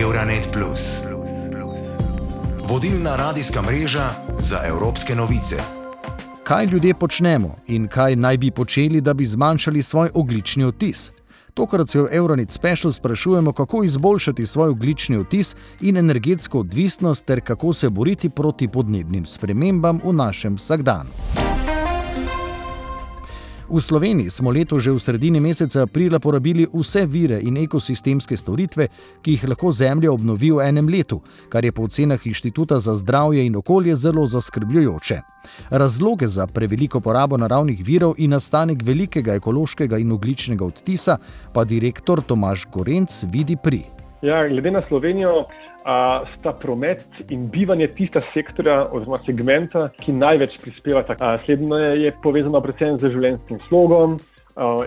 Euronet. Vodilna radijska mreža za evropske novice. Kaj ljudje počnemo in kaj naj bi počeli, da bi zmanjšali svoj oglični odtis? Tokrat se v Euronet Special sprašujemo, kako izboljšati svoj oglični odtis in energetsko odvisnost, ter kako se boriti proti podnebnim spremembam v našem vsakdanu. V Sloveniji smo leto že v sredini meseca aprila porabili vse vire in ekosistemske storitve, ki jih lahko Zemlja obnovi v enem letu, kar je po ocenah Inštituta za zdravje in okolje zelo zaskrbljujoče. Razloge za preveliko porabo naravnih virov in nastanek velikega ekološkega in ogličnega odtisa pa direktor Tomaš Gorenc vidi pri. Ja, glede na Slovenijo, a, sta promet in bivanje tista sektorja oziroma segmenta, ki največ prispevata. Slednje je povezano predvsem z življenjskim slogom.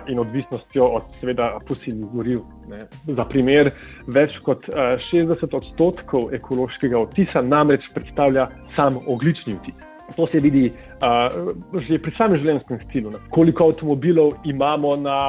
In odvisnostjo od, seveda, fosilnih goriv. Ne. Za primer, več kot 60 odstotkov ekološkega odtisa namreč predstavlja sam oglični odtis. To se vidi uh, že pri samem življenjskem stilu. Koliko avtomobilov imamo na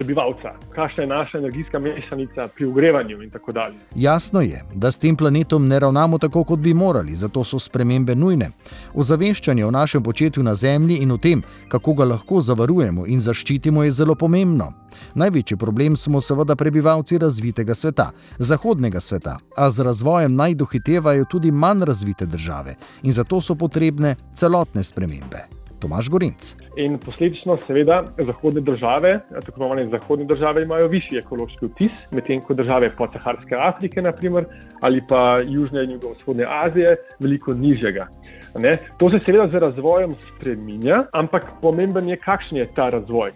prebivalca, kakšna je naša energijska mešanica pri ogrevanju in tako dalje. Jasno je, da s tem planetom ne ravnamo tako, kot bi morali, zato so spremembe nujne. Ozaveščanje o našem početju na Zemlji in o tem, kako ga lahko zavarujemo in zaščitimo, je zelo pomembno. Največji problem smo seveda prebivalci razvitega sveta, zahodnega sveta, a z razvojem naj dohitevajo tudi manj razvite države in zato so potrebne celotne spremembe. Tomaš Gorinc. In posledično, seveda, zahodne države, tako imenovane zahodne države, imajo višji ekološki vtis, medtem ko države podsaharske Afrike, naprimer, ali pa južne in jugovzhodne Azije, veliko nižjega. Ne? To se seveda z razvojem spremenja, ampak pomemben je, kakšen je ta razvoj.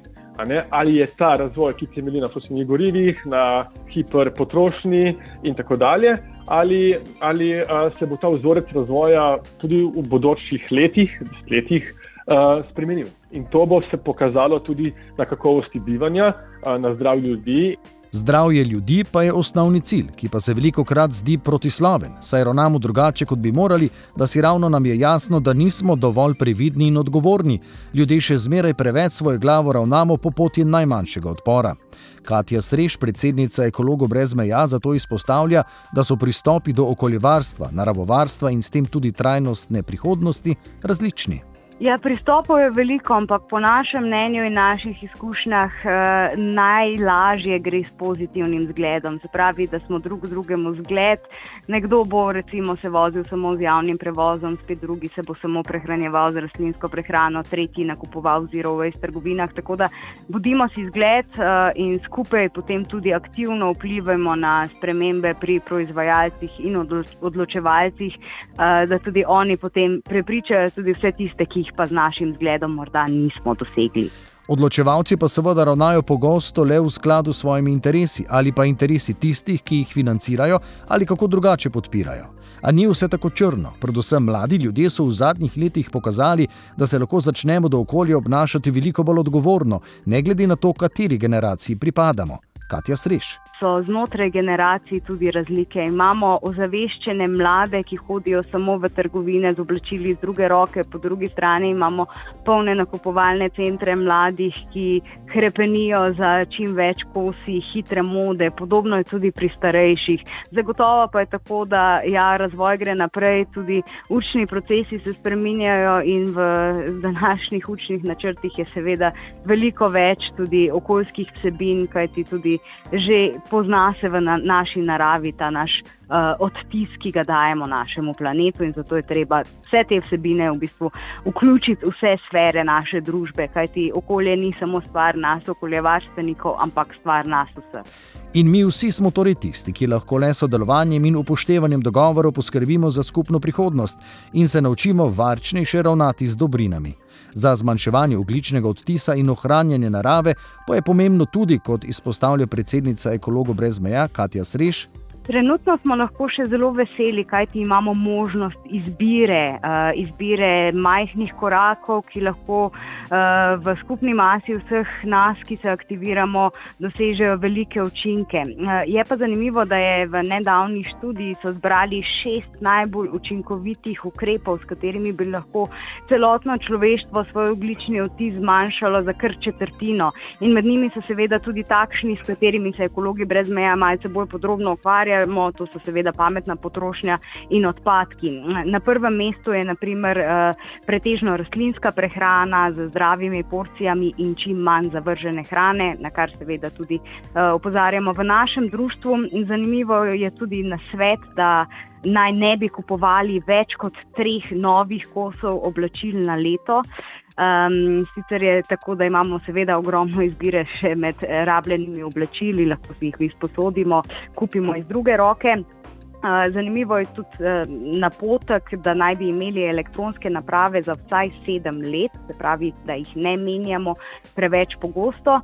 Ali je ta razvoj, ki temelji na fosilnih gorivih, na hiperpotrošnji in tako dalje, ali, ali se bo ta vzorec razvoja tudi v bodočih letih, desetletjih, uh, spremenil. In to bo se pokazalo tudi na kakovosti bivanja, uh, na zdravju ljudi. Zdravje ljudi pa je osnovni cilj, ki pa se veliko krat zdi protisloven, saj ravnamo drugače, kot bi morali, da si ravno nam je jasno, da nismo dovolj previdni in odgovorni. Ljudje še zmeraj preveč svojo glavo ravnamo po poti najmanjšega odpora. Katja Sreš, predsednica Ekologov brez meja, zato izpostavlja, da so pristopi do okoljevarstva, naravovarstva in s tem tudi trajnostne prihodnosti različni. Ja, pristopov je veliko, ampak po našem mnenju in naših izkušnjah eh, najlažje gre s pozitivnim zgledom. Se pravi, da smo drug drugemu zgled. Nekdo bo recimo se vozil samo z javnim prevozom, spet drugi se bo samo prehranjeval z rastlinsko prehrano, tretji nakupoval v trgovinah. Tako da bodimo si zgled eh, in skupaj potem tudi aktivno vplivajmo na spremembe pri proizvajalcih in odločevalcih, eh, da tudi oni potem prepričajo tudi vse tiste, ki jih pa z našim zgledom morda nismo dosegli. Odločevalci pa seveda ravnajo pogosto le v skladu s svojimi interesi ali pa interesi tistih, ki jih financirajo ali kako drugače podpirajo. A ni vse tako črno. Predvsem mladi ljudje so v zadnjih letih pokazali, da se lahko začnemo do okolja obnašati veliko bolj odgovorno, ne glede na to, kateri generaciji pripadamo. Katja Sreš so znotraj generacij tudi razlike. Imamo ozaveščene mlade, ki hodijo samo v trgovine z oblačili iz druge roke, po drugi strani imamo polne nakupovalne centre mladih, ki krepenijo za čim več kosi hitre mode. Podobno je tudi pri starejših. Zagotovo pa je tako, da ja, razvoj gre naprej, tudi učni procesi se spreminjajo in v današnjih učnih načrtih je seveda veliko več tudi okoljskih vsebin, kajti tudi že pozna se v na, naši naravi ta naš uh, odtis, ki ga dajemo našemu planetu, in zato je treba vse te vsebine v bistvu vključiti v vse sfere naše družbe, kajti okolje ni samo stvar nas, okoljevarstvenikov, ampak stvar nas vseh. In mi vsi smo torej tisti, ki lahko le sodelovanjem in upoštevanjem dogovorov poskrbimo za skupno prihodnost in se naučimo varčnejše ravnati z dobrinami. Za zmanjševanje ogličnega odtisa in ohranjanje narave pa je pomembno tudi, kot izpostavlja predsednica Ekologov brez meja Katja Sreš, Trenutno smo lahko še zelo veseli, kajti imamo možnost izbire, uh, izbire majhnih korakov, ki lahko uh, v skupni masi vseh nas, ki se aktiviramo, dosežejo velike učinke. Uh, je pa zanimivo, da je v nedavni študiji so zbrali šest najbolj učinkovitih ukrepov, s katerimi bi lahko celotno človeštvo svoj oglični odtis zmanjšalo za kar četrtino. In med njimi so seveda tudi takšni, s katerimi se ekologi brez meja malce bolj podrobno ukvarjajo ustvarjamo, to so seveda pametna potrošnja in odpadki. Na prvem mestu je naprimer pretežno rastlinska prehrana z zdravimi porcijami in čim manj zavržene hrane, na kar seveda tudi opozarjamo v našem društvu. Zanimivo je tudi na svet, da naj ne bi kupovali več kot treh novih kosov oblačil na leto. Um, sicer je tako, da imamo seveda ogromno izbire še med rabljenimi oblačili, lahko si jih izposodimo, kupimo iz druge roke. Zanimivo je tudi napotek, da naj bi imeli elektronske naprave za vsaj sedem let, se pravi, da jih ne menjamo preveč pogosto.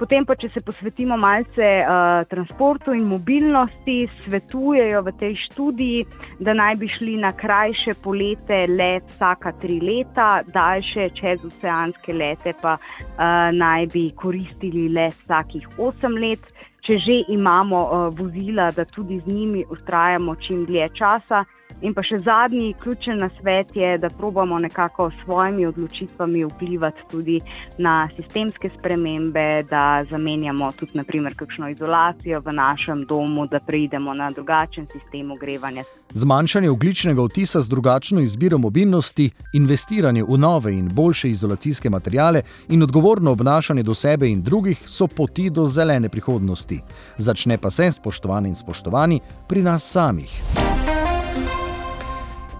Potem pa, če se posvetimo malce uh, transportu in mobilnosti, svetujejo v tej študiji, da naj bi šli na krajše polete let vsaka tri leta, daljše čezoceanske lete pa uh, naj bi koristili let vsakih osem let. Če že imamo uh, vozila, da tudi z njimi ustrajamo čim dlje časa. In pa še zadnji ključen nasvet je, da probamo nekako s svojimi odločitvami vplivati tudi na sistemske spremembe, da zamenjamo tudi naprimer kakšno izolacijo v našem domu, da preidemo na drugačen sistem ogrevanja. Zmanjšanje ogličnega otisa z drugačno izbiro mobilnosti, investiranje v nove in boljše izolacijske materijale in odgovorno obnašanje do sebe in drugih so poti do zelene prihodnosti. Začne pa se, spoštovani in spoštovani, pri nas samih.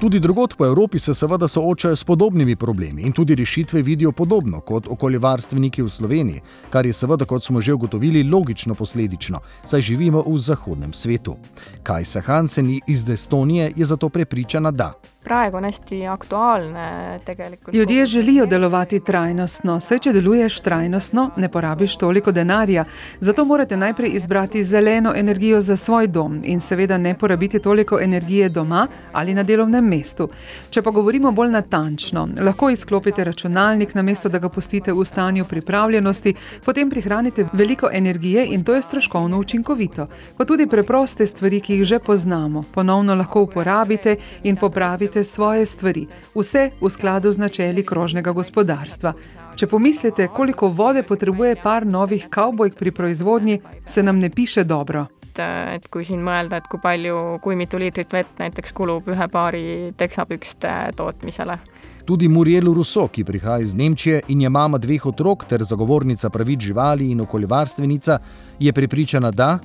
Tudi drugot po Evropi se seveda soočajo s podobnimi problemi in tudi rešitve vidijo podobno kot okoljevarstveniki v Sloveniji, kar je seveda, kot smo že ugotovili, logično posledično, saj živimo v zahodnem svetu. Kajsa Hansen iz Estonije je zato prepričana, da praegu on hästi aktuaalne tegelikult. Ljudje želijo delovati trajnostno, saj če deluješ trajnostno, ne porabiš toliko denarja. Zato morate najprej izbrati zeleno energijo za svoj dom in seveda ne porabiti toliko energije doma ali na delovnem mestu. Če pa govorimo bolj natančno, lahko izklopite računalnik, namesto da ga pustite v stanju pripravljenosti, potem prihranite veliko energije in to je stroškovno učinkovito. Pa tudi preproste stvari, ki jih že poznamo, ponovno lahko uporabite in popravite naredite svoje stvari, vse v skladu z načeli krožnega gospodarstva. Če pomislite, koliko vode potrebuje par novih kavbojk pri proizvodnji, se nam ne piše dobro. et kui siin mõelda, et kui palju, kui mitu liitrit vett näiteks kulub ühe paari teksapükste tootmisele. Tudi Muriel Rousseau, ki prihaja iz Nemčije in je mama dveh otrok ter zagovornica pravic živali in okoljevarstvenica, je prepričana, da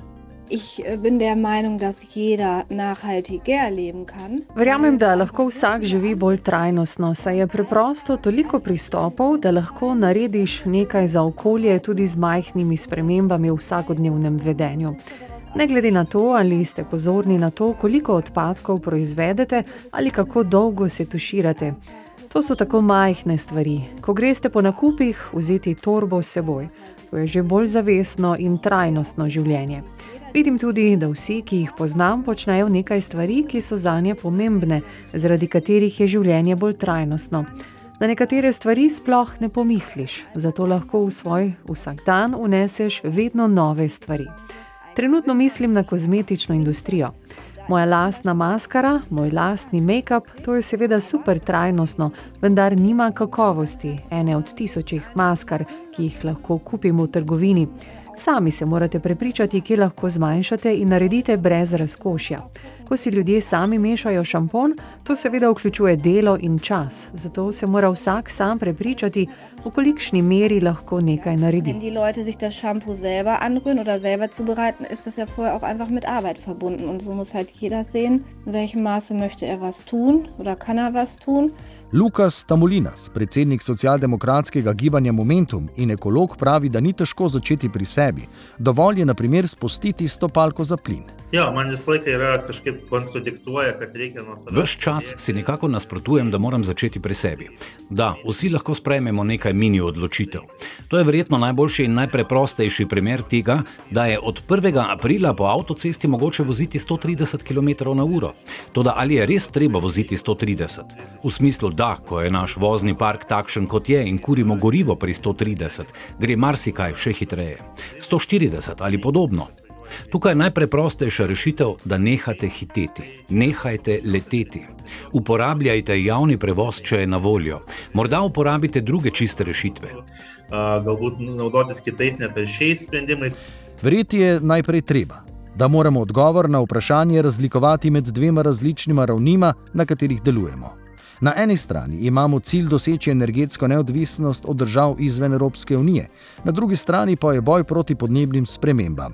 Ich äh, bin der Meinung, dass jeder nachhaltiger leben kann. Verjamem, da lahko vsak živi bolj trajnostno, saj je preprosto toliko pristopov, da lahko narediš nekaj za okolje tudi z majhnimi spremembami v vsakodnevnem vedenju. Ne glede na to, ali ste pozorni na to, koliko odpadkov proizvedete ali kako dolgo se tuširate. To so tako majhne stvari. Ko greste po nakupih, vzeti torbo s seboj. To je že bolj zavestno in trajnostno življenje. Vidim tudi, da vsi, ki jih poznam, počnejo nekaj stvari, ki so za nje pomembne, zaradi katerih je življenje bolj trajnostno. Na nekatere stvari sploh ne pomisliš, zato lahko v svoj vsakdan uneseš vedno nove stvari. Trenutno mislim na kozmetično industrijo. Moja lastna maskara, moj lastni make-up, to je seveda super trajnostno, vendar nima kakovosti ene od tisočih maskar, ki jih lahko kupim v trgovini. Sami se morate prepričati, kje lahko zmanjšate in naredite brez razkošja. Ko si ljudje sami mešajo šampon, to seveda vključuje delo in čas. Zato se mora vsak sam prepričati, v kolikšni meri lahko nekaj naredi. Če ljudje si ta šampon sebe anrühren ali sebe zubereiten, je to ja vorher auch einfach mit Arbeit verbunden. In so muss halt jeder sehen, v welchem Maße möchte er was tun oder kann er was tun. Lukas Tamolinas, predsednik socialdemokratskega gibanja Momentum in ekolog, pravi, da ni težko začeti pri sebi. Dovolj je, na primer, spustiti stopalko za plin. Ja, man visą laiką yra kažkaip kontradiktuoja, kad reikia nuo savęs. Ves čas si nekako nasprotujem, da moram začeti pri sebi. Da, vsi lahko sprejmemo nekaj mini odločitev. To je verjetno najboljši in najpreprostejši primer tega, da je od 1. aprila po avtocesti mogoče voziti 130 km/h. Toda ali je res treba voziti 130? V smislu, da, ko je naš vozni park takšen, kot je in kurimo gorivo pri 130, gre marsikaj še hitreje. 140 ali podobno. Tukaj je najpreprostejša rešitev, da nehate hiteti, nehajte leteti. Uporabljajte javni prevoz, če je na voljo. Morda uporabite druge čiste rešitve. Verjeti je najprej treba. da moramo odgovor na vprašanje razlikovati med dvema različnima ravnima, na katerih delujemo. Na eni strani imamo cilj doseči energetsko neodvisnost od držav izven Evropske unije, na drugi strani pa je boj proti podnebnim spremembam.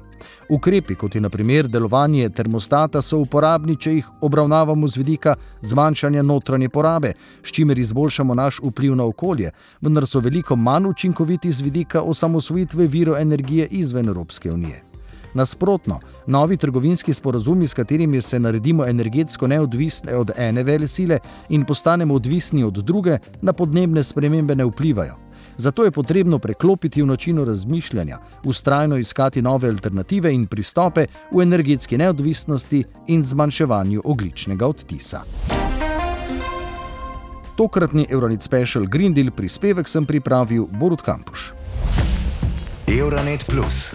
Ukrepi, kot je naprimer delovanje termostata, so uporabni, če jih obravnavamo z vidika zmanjšanja notranje porabe, s čimer izboljšamo naš vpliv na okolje, vendar so veliko manj učinkoviti z vidika osamosvojitve virov energije izven Evropske unije. Nasprotno, novi trgovinski sporozumi, s katerimi se naredimo energetsko neodvisni od ene vele sile in postanemo odvisni od druge, na podnebne spremembe ne vplivajo. Zato je potrebno preklopiti v načinu razmišljanja, ustrajno iskati nove alternative in pristope v energetski neodvisnosti in zmanjševanju ogličnega odtisa. Tokratni Euronet Special Green Deal prispevek sem pripravil Borut Kampuš. Euronet Plus